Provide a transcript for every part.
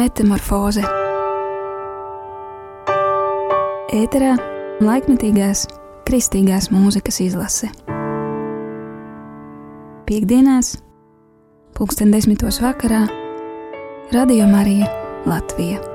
Metamorfoze Ēterā laikmetīgās kristīgās mūzikas izlase. Piektdienās, pulksten desmitos vakarā, Radio Marija Latvija.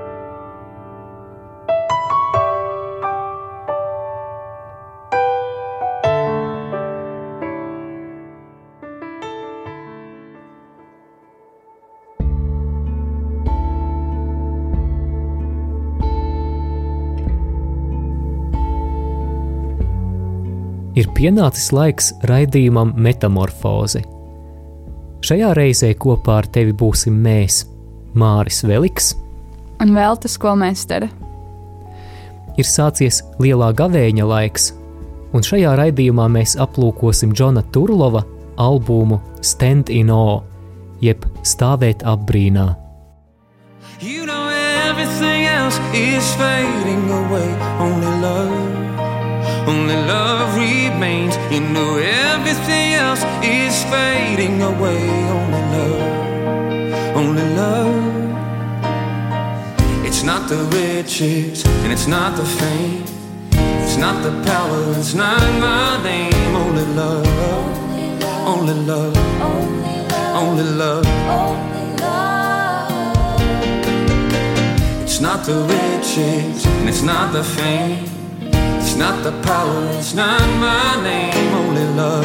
Pienācis laiks raidījumam Metamorfoze. Šajā reizē kopā ar tevi būsim mēs, Māris Veliks un Velta skolmeistere. Ir sācies lielā gavēņa laiks, un šajā raidījumā mēs aplūkosim Džona Turlova albumu Stand in O, jeb Stāvēt apbrīnā. You know everything else is fading away, only love. Only love remains. You know everything else is fading away. Only love, only love. It's not the riches and it's not the fame. It's not the power, it's not my name. Only love, only love, only love. It's not the riches and it's not the fame. It's not the power, it's not my name. Only love,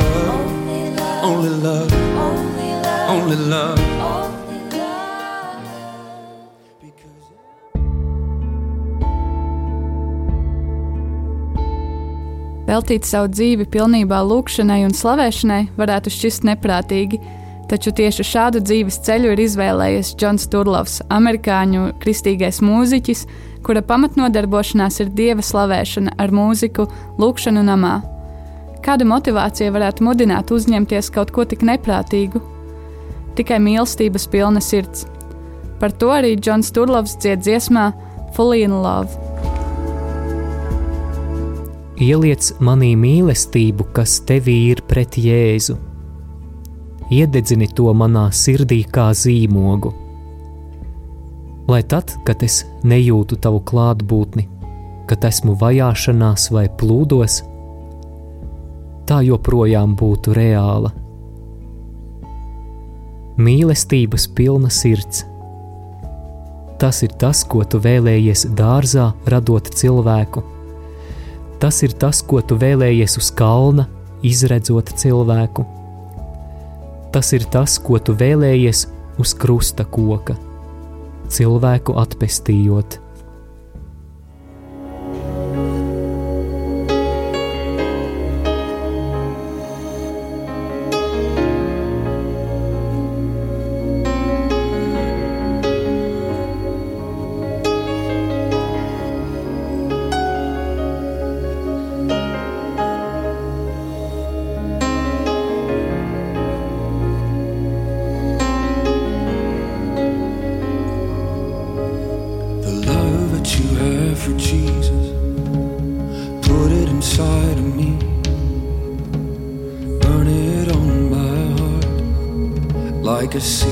only love, only love. Veltīt savu dzīvi pilnībā lūkšanai un slavēšanai varētu šķist neprātīgi, taču tieši šādu dzīves ceļu ir izvēlējies Džons Turlovs, amerikāņu kristīgais mūziķis, kura pamatnodarbošanās ir dieva slavēšana ar mūziku, lūkšanu namā. Kāda motivācija varētu mudināt uzņemties kaut ko tik neprātīgu? Tikai mīlestības pilna sirds. Par to arī Džons Turlovs dzied dziesmā Fully in Love. Ieliec manī mīlestību, kas tevī ir pret Jēzu. Iededzini to manā sirdī kā zīmogu lai tad, kad es nejūtu tavu klātbūtni, kad esmu vajāšanās vai plūdos, tā joprojām būtu reāla. Mīlestības pilna sirds. Tas ir tas, ko tu vēlējies dārzā, radot cilvēku. Tas ir tas, ko tu vēlējies uz kalna, izredzot cilvēku. Tas ir tas, ko tu vēlējies uz krusta koka cilvēku atpestījot. to see.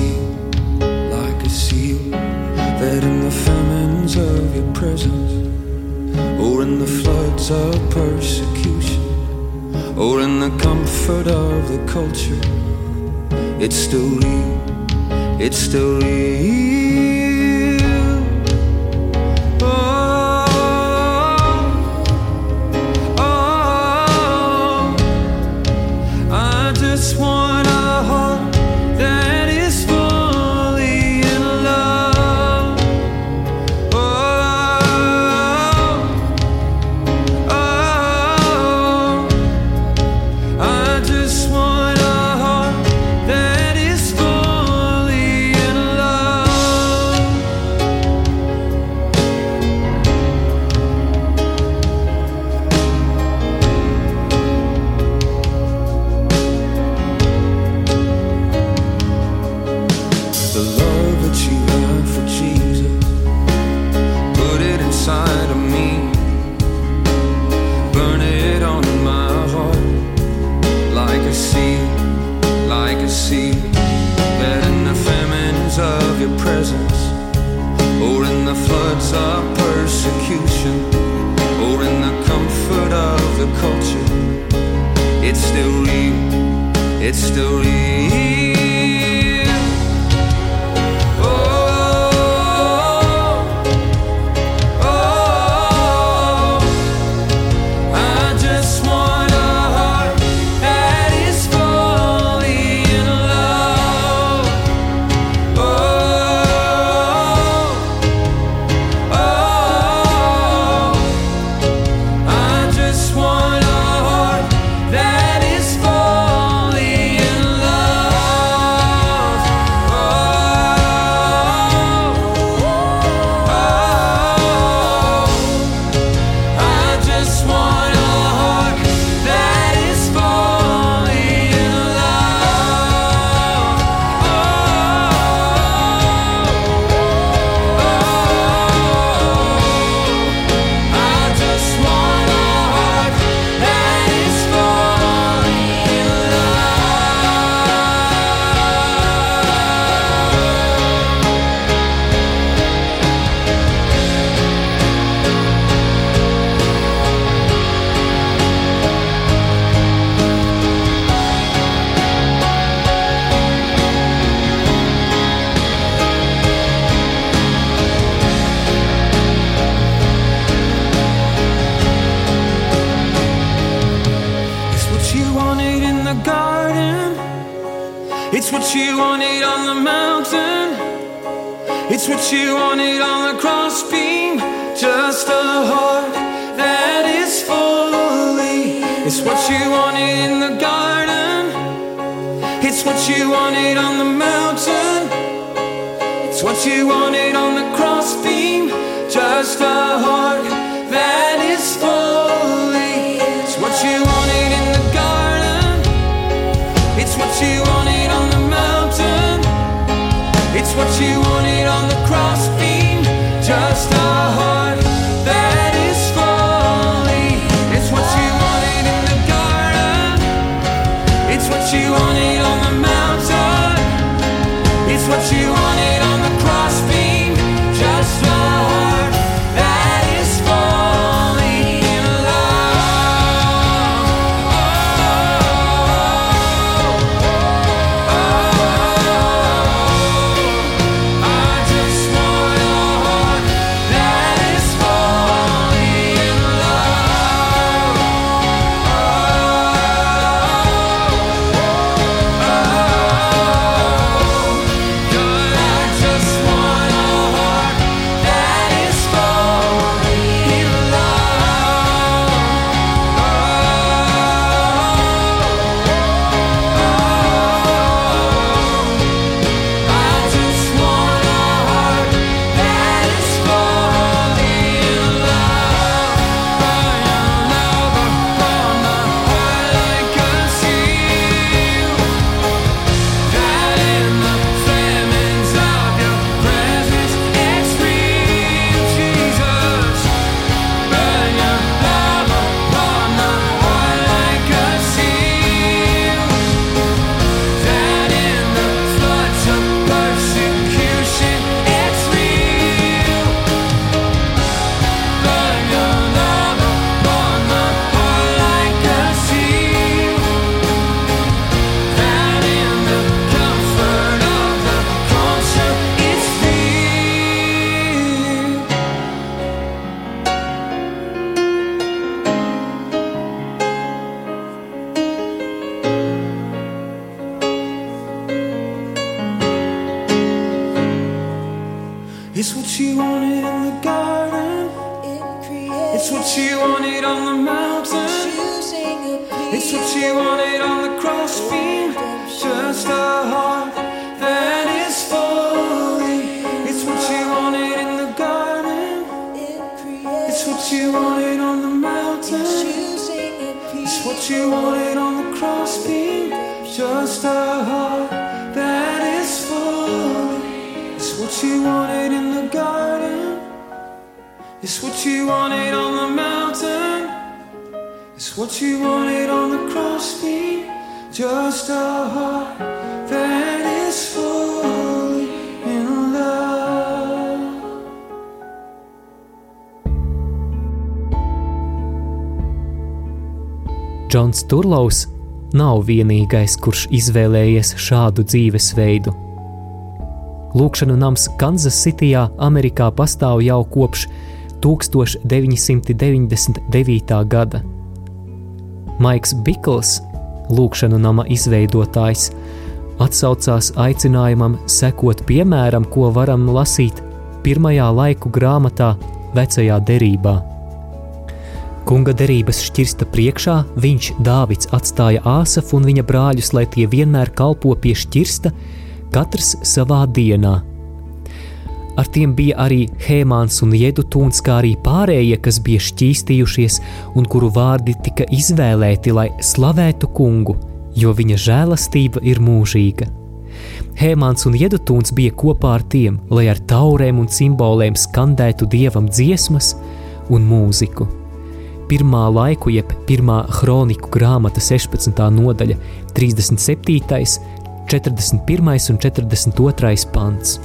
Just what you wanted on the crossbeam, just a heart that is fully. It's what you wanted in the garden, it's what you wanted on the mountain, it's what you wanted on the crossbeam, just a heart. what you wanted on the cross beam, just a heart that is fully in love. Džons Turlaus nav vienīgais, kurš izvēlējies šādu dzīvesveidu. Lūkšanu nams Kansas Citijā, Amerikā pastāv jau kopš 1999. gada. Maiks Bikls, lūkšanu nama izveidotājs, atsaucās aicinājumam sekot piemēram, ko varam lasīt pirmajā laiku grāmatā, Vecajā derībā. Kunga derības šķirsta priekšā, viņš Dāvids atstāja Āsafu un viņa brāļus, lai tie vienmēr kalpo pie šķirsta, katrs savā dienā. Ar tiem bija arī Hēmāns un Jedutūns, kā arī pārējie, kas bija šķīstījušies un kuru vārdi tika izvēlēti, lai slavētu kungu, jo viņa žēlastība ir mūžīga. Hēmāns un Jedutūns bija kopā ar tiem, lai ar taurēm un simboliem skandētu dievam dziesmas un mūziku pirmā laiku, jeb pirmā kroniku grāmata 16. nodaļa, 37., 41. un 42. pants.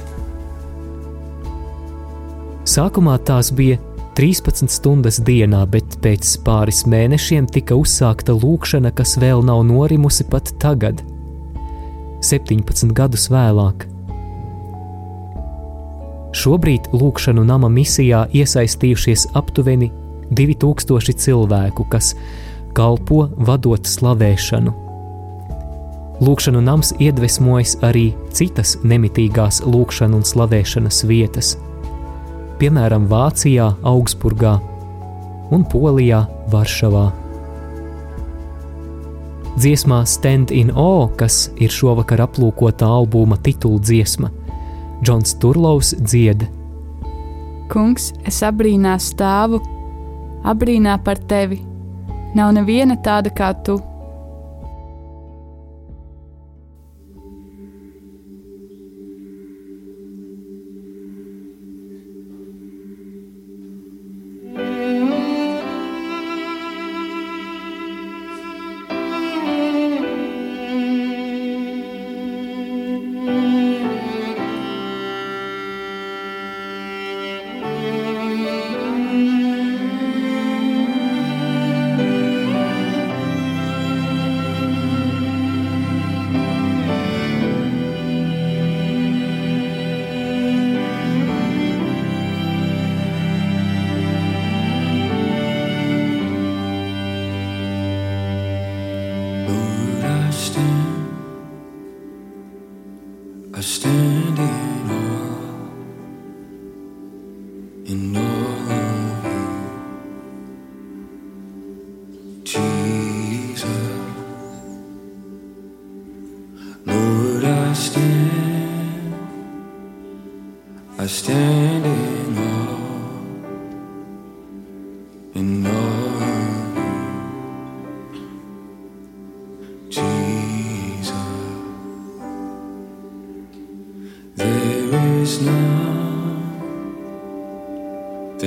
Sākumā tās bija 13 stundas dienā, bet pēc pāris mēnešiem tika uzsākta lūkšana, kas vēl nav norimusi pat tagad, 17 gadus vēlāk. Šobrīd lūkšanu nama misijā iesaistījušies aptuveni 2000 cilvēku, kas kalpo vadot slavēšanu. Lūkšanu nams iedvesmojas arī citas nemitīgās lūkšanu un slavēšanas vietas, piemēram, Vācijā, Augsburgā un Polijā, Varšavā. Dziesmā Stand in O, kas ir šovakar aplūkota albuma titula dziesma, Džons Turlovs dzied: Kungs, es abrīnā stāvu abrīnā par tevi. Nav neviena tāda kā tu.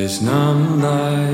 is numb like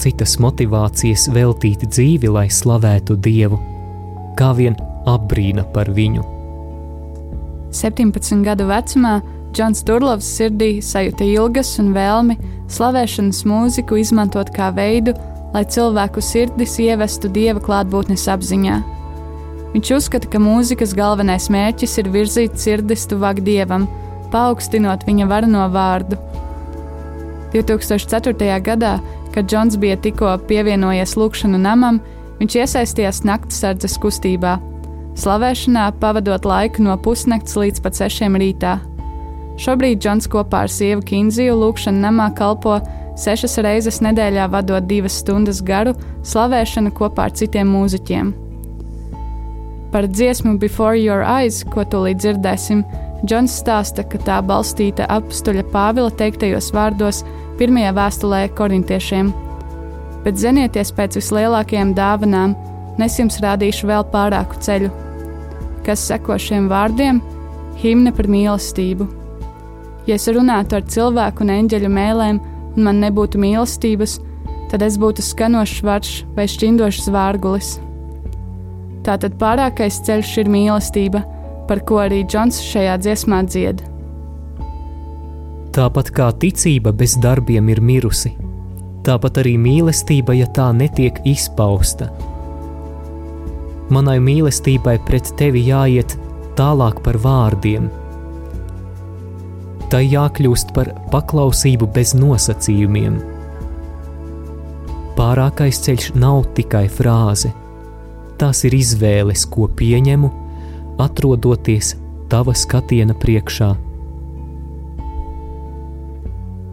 citas motivācijas veltīt dzīvi, lai slavētu Dievu, kā vien apbrīna par viņu. 17 gadu vecumā Džons Turlovs sirdī sajūta ilgas un vēlmi slavēšanas mūziku izmantot kā veidu, lai cilvēku sirdis ievestu dieva klātbūtnes apziņā. Viņš uzskata, ka mūzikas galvenais mērķis ir virzīt sirdis tuvāk dievam, paaugstinot viņa varano vārdu. 2004. gadā Kad Džons bija tikko pievienojies lūkšanu namam, viņš iesaistījās naktsardzes kustībā, slavēšanā pavadot laiku no pusnakts līdz pat sešiem rītā. Šobrīd Džons kopā ar sievu Kinziju lūkšanu namā kalpo sešas reizes nedēļā, vadot divas stundas garu slavēšanu kopā ar citiem mūziķiem. Par dziesmu Before Your Eyes, ko tūlīt dzirdēsim, Džons stāsta, ka tā balstīta apstuļa Pāvila teiktajos vārdos pirmajā vēstulē korintiešiem. Bet zenieties pēc vislielākajām dāvanām, un es jums rādīšu vēl pārāku ceļu. Kas seko šiem vārdiem? Himne par mīlestību. Ja es runātu ar cilvēku un eņģeļu mēlēm, un man nebūtu mīlestības, tad es būtu skanošs varš vai šķindošs vārgulis. Tātad pārākais ceļš ir mīlestība, par ko arī Džons šajā dziesmā dzied. Tāpat kā ticība bez darbiem ir mirusi, tāpat arī mīlestība, ja tā netiek izpausta. Manai mīlestībai pret tevi jāiet tālāk par vārdiem. Tai jākļūst par paklausību bez nosacījumiem. Pārākais ceļš nav tikai frāze, tās ir izvēles, ko pieņemu, atrodoties tava skatiena priekšā.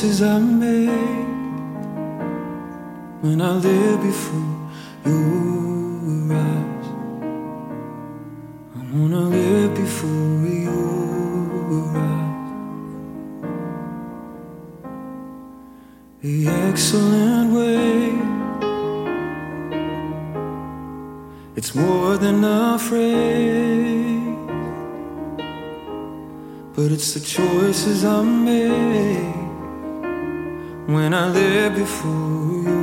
choices I made when I live before your eyes. I wanna live before your eyes. The excellent way. It's more than a phrase, But it's the choices I make when I live before you.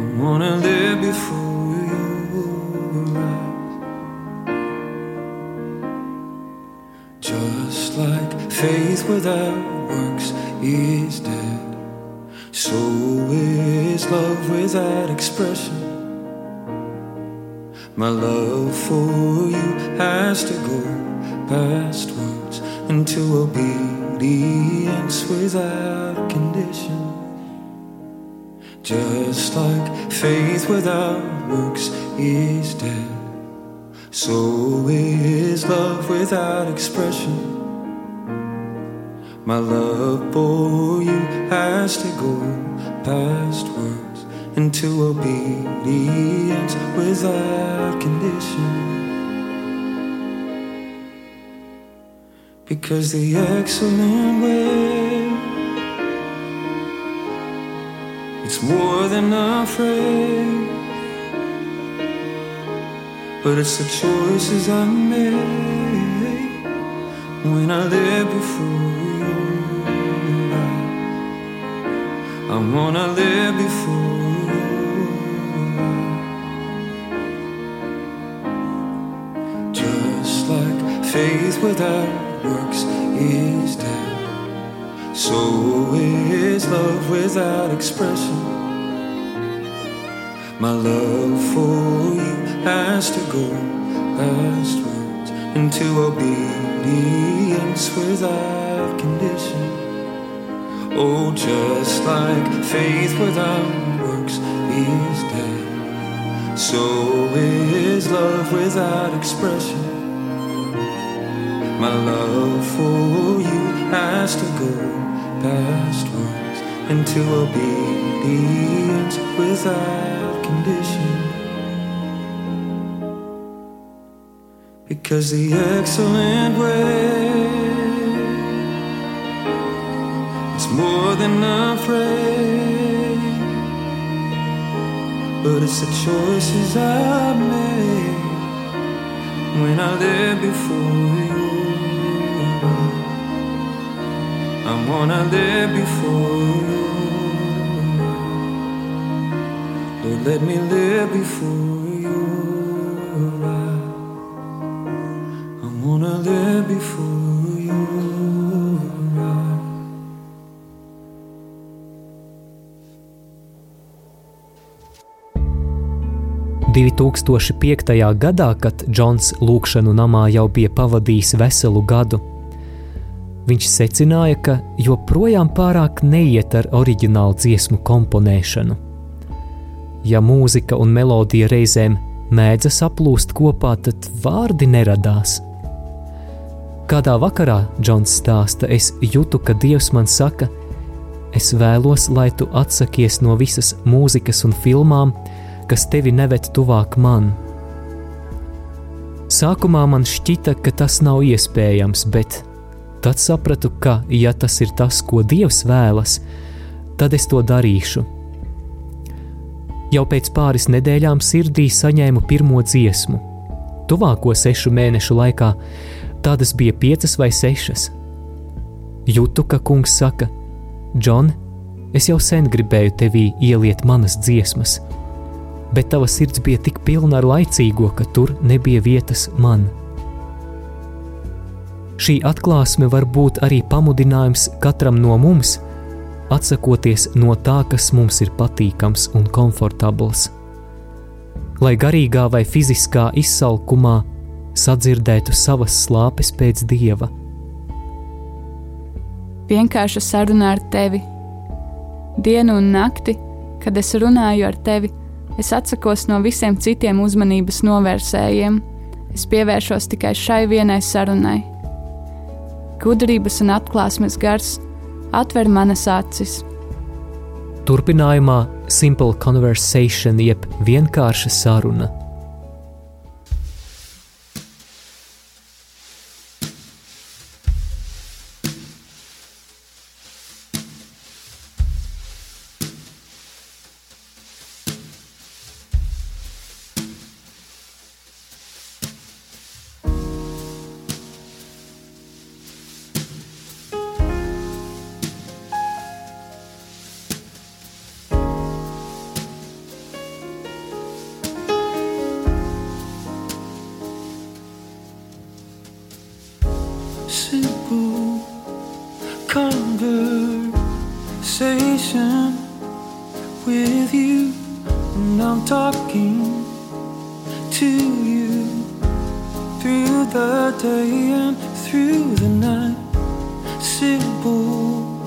I wanna live before eyes. Just like faith without works is dead, so is love without expression. My love for you has to go past words into obedience without condition. Just like faith without works is dead, so is love without expression. My love for you has to go past words into obedience without condition. Because the excellent way, it's more than a phrase but it's the choices I make when I live before you. I wanna live before you Just like faith without works is dead. So is love without expression. My love for you has to go past words into obedience without condition. Oh, just like faith without works is dead, so is love without expression. My love for you has to go past words into obedience without condition. Because the excellent way is more than a phrase, but it's the choices I made when I live before you. I wanna live before you. Lord, let me live before you. I wanna live before you. 2005. gadā, kad Džons lūkšanu namā jau bija pavadījis veselu gadu, viņš secināja, ka joprojām pārāk neiet ar oriģinālu dziesmu komponēšanu. Ja mūzika un melodija reizēm mēdza saplūst kopā, tad vārdi neradās. Kādā vakarā Džons stāsta, es jūtu, ka Dievs man saka, es vēlos, lai tu atsakies no visas mūzikas un filmām, kas tevi neved tuvāk man. Sākumā man šķita, ka tas nav iespējams, bet tad sapratu, ka, ja tas ir tas, ko Dievs vēlas, tad es to darīšu. Jau pēc pāris nedēļām sirdī saņēmu pirmo dziesmu. Tuvāko sešu mēnešu laikā tādas bija piecas vai sešas. Jūtu, ka kungs saka, Džon, es jau sen gribēju tevī ieliet manas dziesmas, bet tava sirds bija tik pilna ar laicīgo, ka tur nebija vietas man. Šī atklāsme var būt arī pamudinājums katram no mums, atsakoties no tā, kas mums ir patīkams un komfortabls. Lai garīgā vai fiziskā izsalkumā sadzirdētu savas slāpes pēc dieva. Vienkārša saruna ar tevi. Dienu un nakti, kad es runāju ar tevi, es atsakos no visiem citiem uzmanības novērsējiem. Es pievēršos tikai šai vienai sarunai. Gudrības un atklāsmes gars atver manas acis. Turpinājumā Simple Conversation jeb vienkārša saruna. Simple conversation with you. And I'm talking to you through the day and through the night. Simple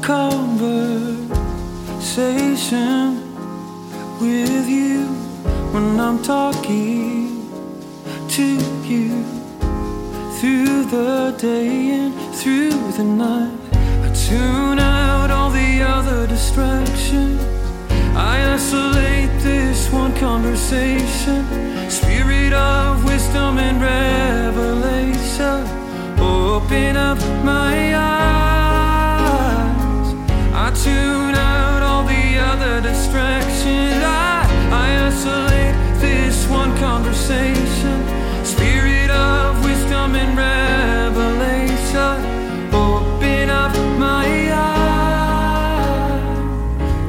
conversation with you. When I'm talking to you through the day and through the night. I tune out all the other distractions. I isolate this one conversation. Spirit of wisdom and revelation. Open up my eyes. I tune out all the other distractions. I, I isolate this one conversation. Spirit of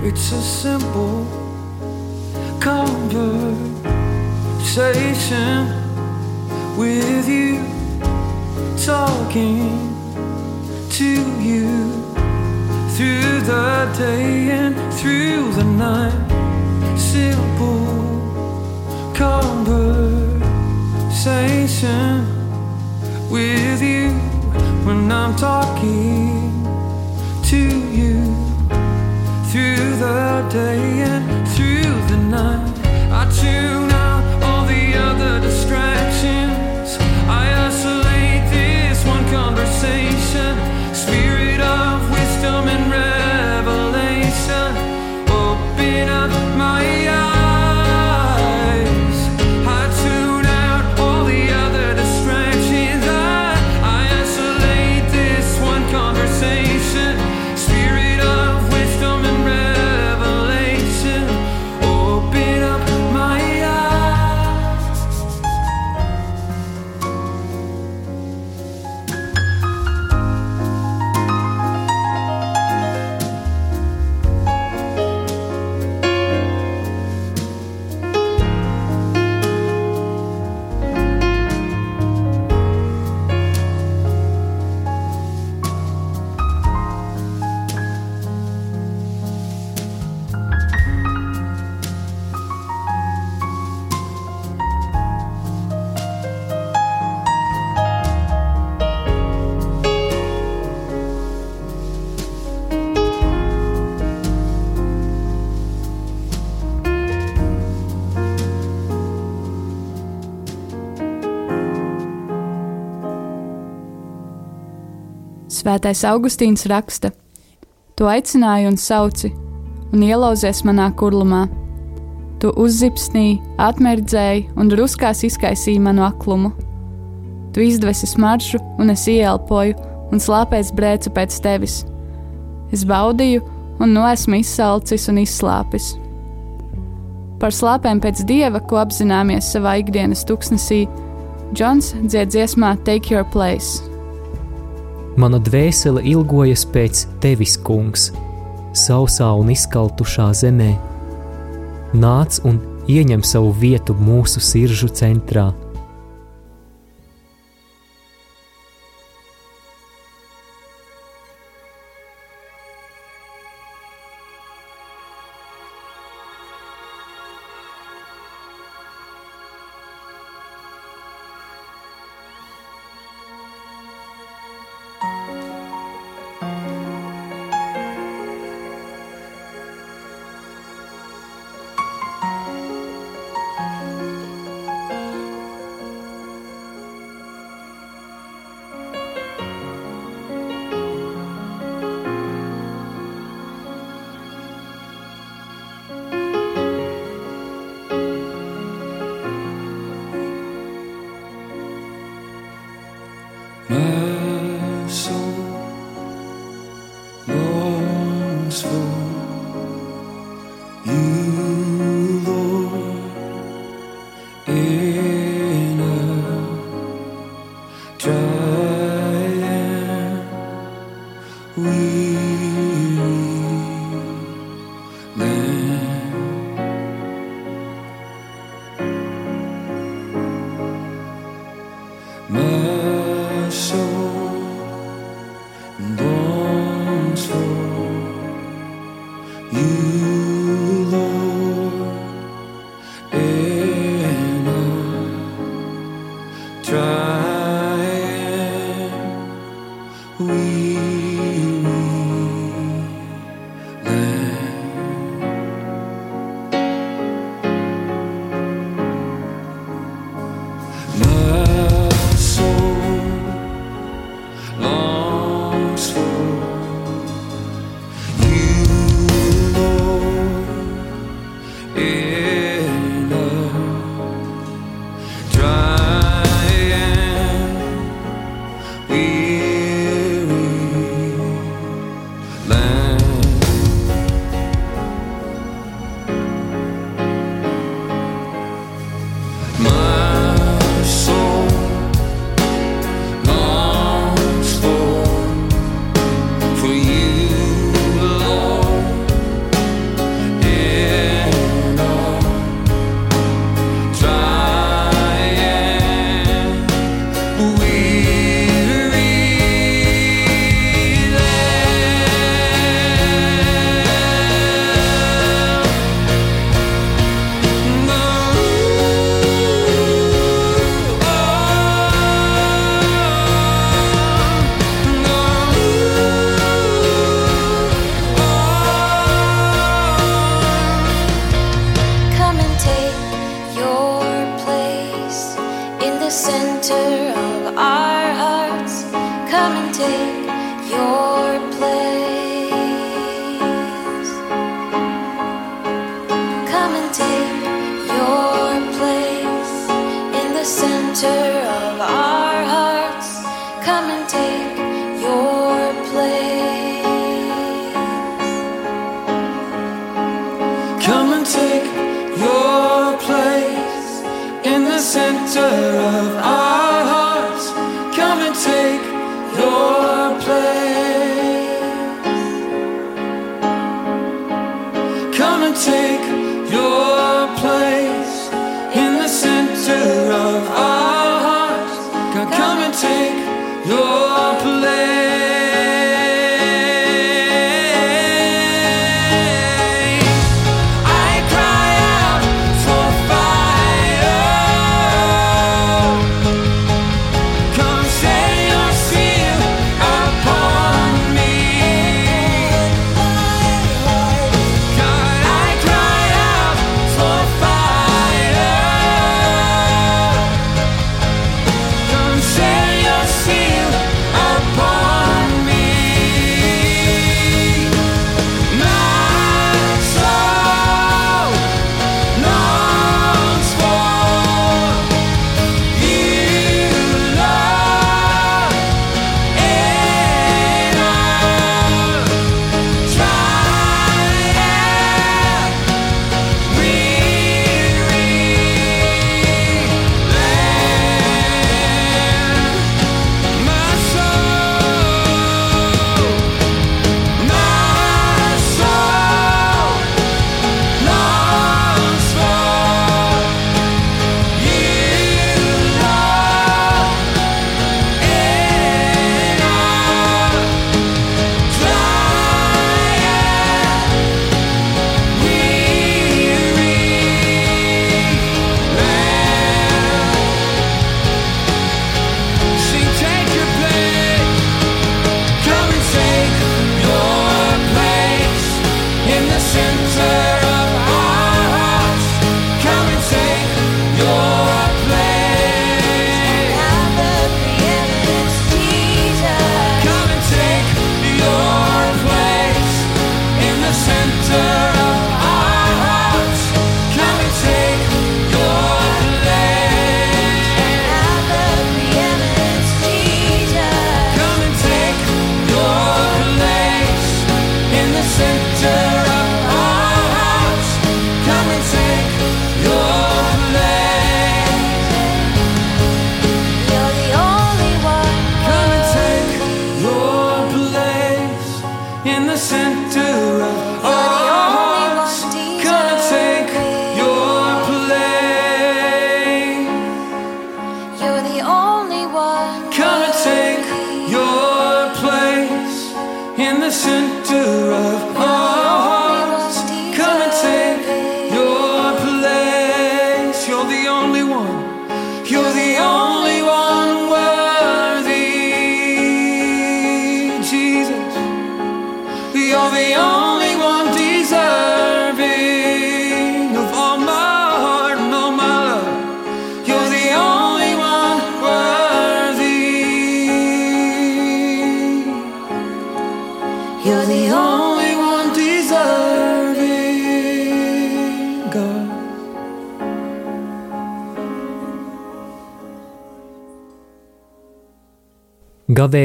It's a simple conversation with you, talking to you through the day and through the night. Simple conversation with you when I'm talking to you through the day and through the night. I tune Svētais Augustīns raksta: Tu aicināji un sauci, un ielauzies manā kurlumā. Tu uzzipsnīji, atmerdzēji un druskās izkaisīji manu aklumu. Tu izdvesi smaržu, un es ieelpoju, un slāpēs brēcu pēc tevis. Es baudīju, un nu esmu izsalcis un izslāpis. Par slāpēm pēc dieva, ko apzināmies savā ikdienas tuksnesī, Džons dzied dziesmā Take Your Place. Mana dvēsele ilgojas pēc tevis, kungs, sausā un izkaltušā zemē. Nāc un ieņem savu vietu mūsu sirdžu centrā. Drive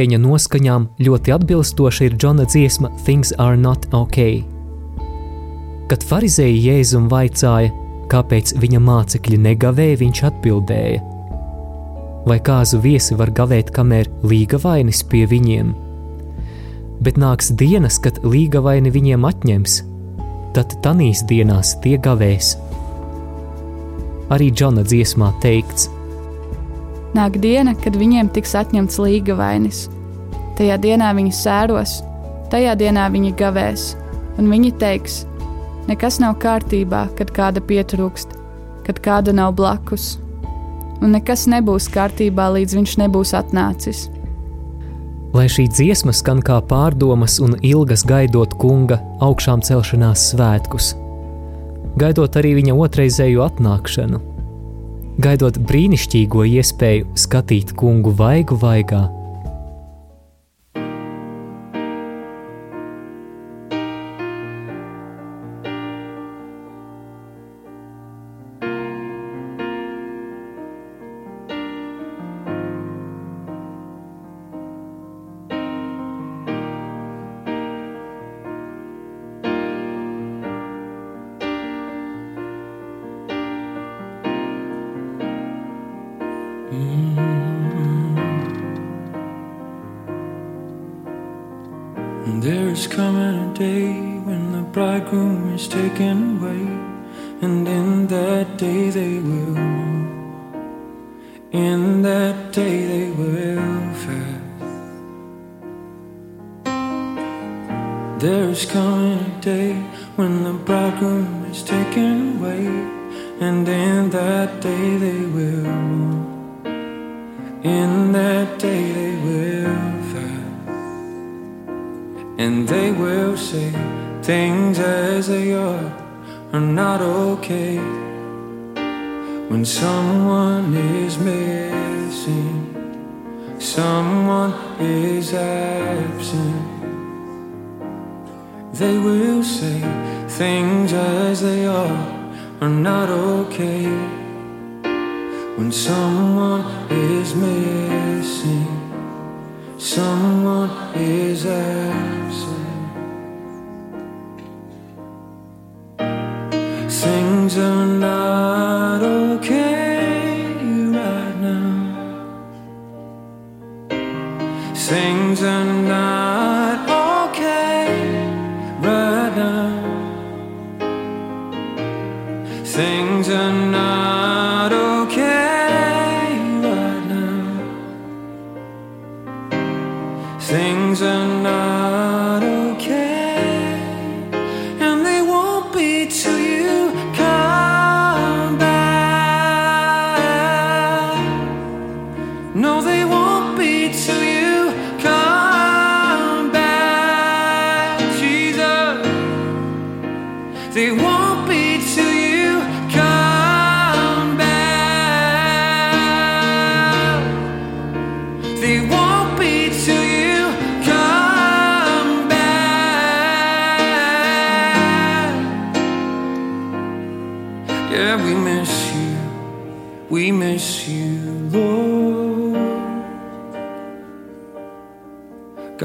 Gavēņa noskaņām ļoti atbilstoša ir Džona dziesma Things Are Not Ok. Kad farizēji Jēzum vaicāja, kāpēc viņa mācekļi negavēja, viņš atbildēja: Vai kāzu viesi var gavēt, kamēr līga vainis pie viņiem? Bet nāks dienas, kad līga vaini viņiem atņems, tad tanīs dienās tie gavēs. Arī Džona dziesmā teikts: Nāk diena, kad viņiem tiks atņemts līga vainis. Tajā dienā viņi sēros, tajā dienā viņi gavēs, un viņi teiks: Nekas nav kārtībā, kad kāda pietrūkst, kad kāda nav blakus, un nekas nebūs kārtībā, līdz viņš nebūs atnācis. Lai šī dziesma skan kā pārdomas un ilgas gaidot kunga augšām celšanās svētkus, gaidot arī viņa otrreizējo atnākšanu, gaidot brīnišķīgo iespēju skatīt kungu vaigu vaigā. In that day they will fast, and they will say things as they are are not okay. When someone is missing, someone is absent. They will say things as they are are not okay. When someone is missing, someone is absent. Things are not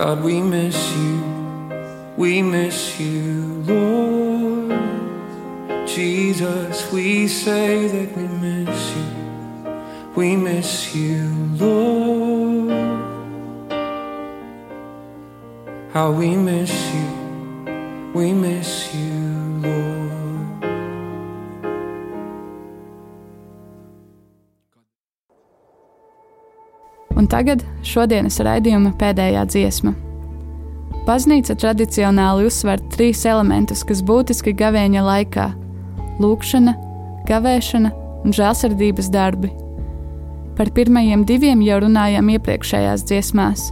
God, we miss you. We miss you, Lord. Jesus, we say that we miss you. We miss you, Lord. How we miss you. We miss you, Lord. Un tagad šodienas raidījuma pēdējā dziesma. Baznīca tradicionāli uzsver trīs elementus, kas būtiski gavēņa laikā - lūkšana, gavēšana un žēlsirdības darbi. Par pirmajiem diviem jau runājām iepriekšējās dziesmās,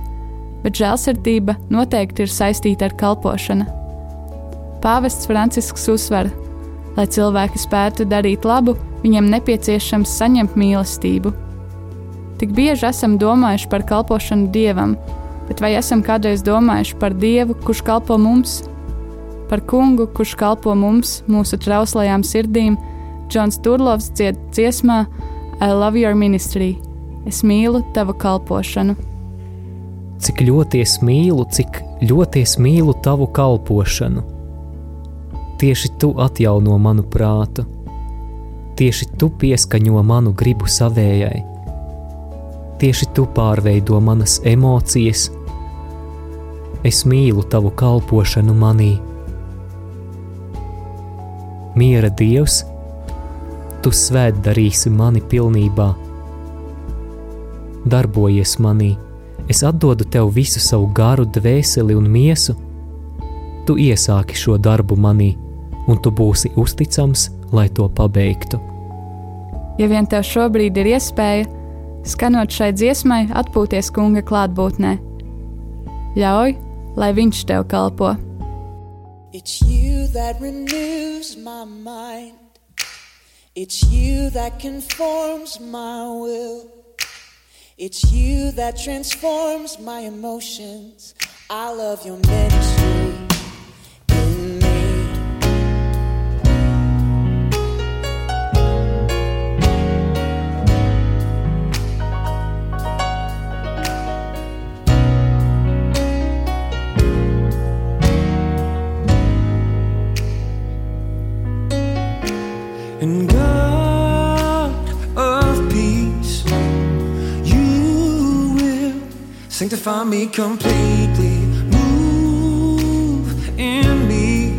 bet žēlsirdība noteikti ir saistīta ar kalpošanu. Pāvests Francisks uzsver, lai cilvēki spētu darīt labu, viņiem nepieciešams saņemt mīlestību. Tik bieži esam domājuši par kalpošanu dievam, bet vai esam kādreiz domājuši par dievu, kurš kalpo mums? Par kungu, kurš kalpo mums, mūsu trauslajām sirdīm, Džons Turlovs dzied dziesmā I love your ministry. Es mīlu tavu kalpošanu. Cik ļoti es mīlu, cik ļoti es mīlu tavu kalpošanu. Tieši tu atjauno manu prātu, tieši tu pieskaņo manu gribu savējai, tieši tu pārveido manas emocijas. Es mīlu tavu kalpošanu manī. Miera Dievs, tu svēt darīsi mani pilnībā. Darbojies manī, es atdodu tev visu savu garu, dvēseli un miesu. Tu iesāki šo darbu manī, un tu būsi uzticams, lai to pabeigtu. Ja vien tev šobrīd ir iespēja, skanot šai dziesmai, atpūties kunga klātbūtnē. Ļauj, lai viņš tev kalpo. It's you that renews my mind. It's you that conforms my will. It's you that transforms my emotions. I love your ministry you will sanctify me completely. Move in me.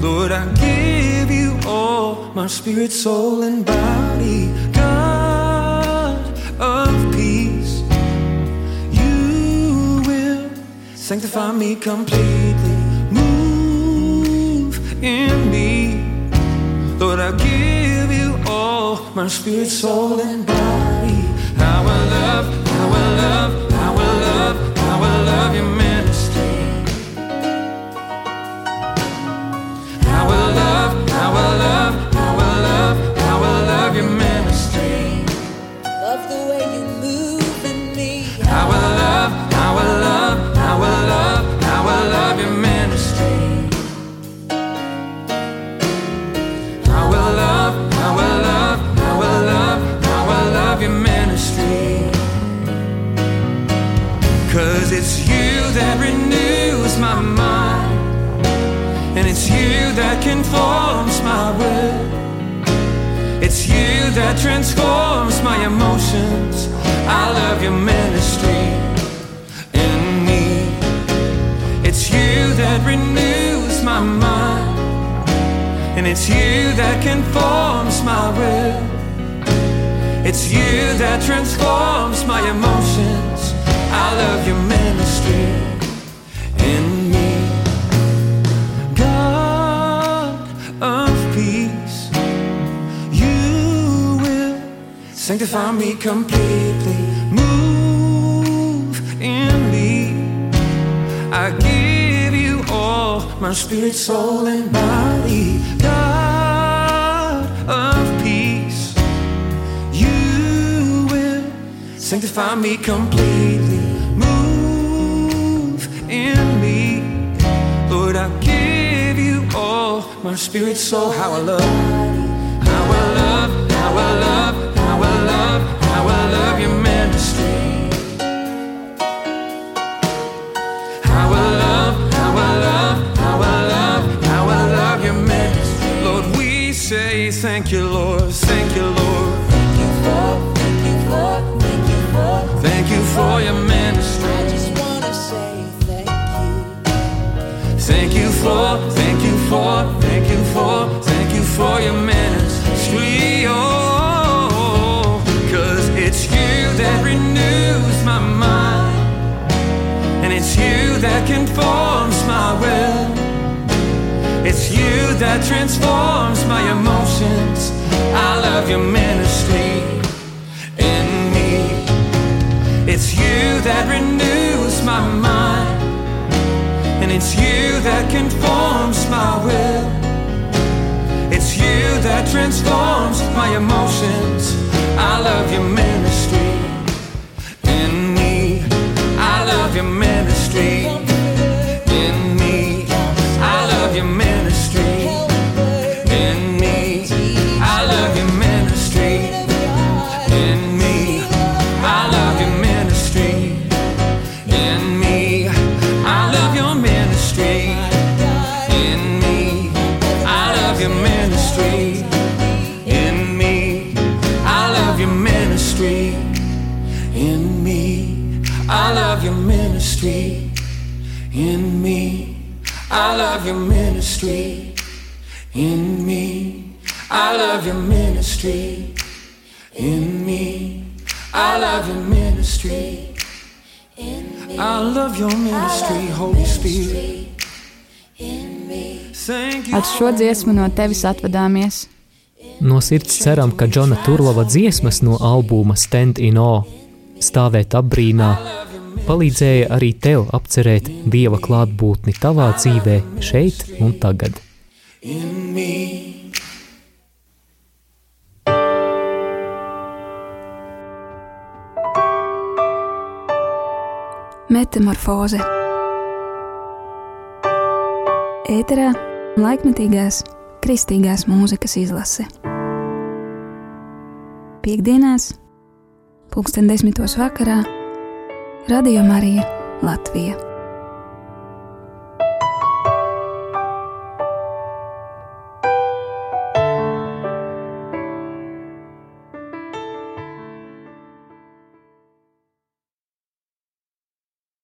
Lord, I give you all my spirit, soul, and body. God of peace, you will sanctify me completely. Move in me. Lord, I give you all my spirit, soul, and body. How I love, how I love, that transforms my emotions. I love your ministry in me. It's you that renews my mind, and it's you that conforms my will. It's you that transforms my emotions. I love your ministry sanctify me completely. Move in me. I give you all my spirit, soul, and body. God of peace, you will sanctify me completely. Move in me. Lord, I give you all my spirit, soul, how I love, how I love, how I love, thank you, Lord, thank you, Lord. Thank you for, thank you for, thank you for. Thank you for your ministry. I just wanna say thank you. Thank you for, thank you for, thank you for, thank you for your ministry. Oh, cause it's you that renews my mind, and it's you that conforms my will. You that transforms my emotions. I love your ministry in me. It's you that renews my mind. And it's you that conforms my will. It's you that transforms my emotions. I love your ministry in me. I love your ministry šo dziesmu no tevis atvadāmies. No sirds ceram, ka Džona Turlova dziesmas no albuma Stand in O stāvēt apbrīnā palīdzēja arī tev apcerēt Dieva klātbūtni tavā dzīvē, šeit un tagad. in me. Metamorfoze Ēterā laikmetīgās kristīgās mūzikas izlase. Piektdienās, pulksten desmitos vakarā, Radio Marija Latvija.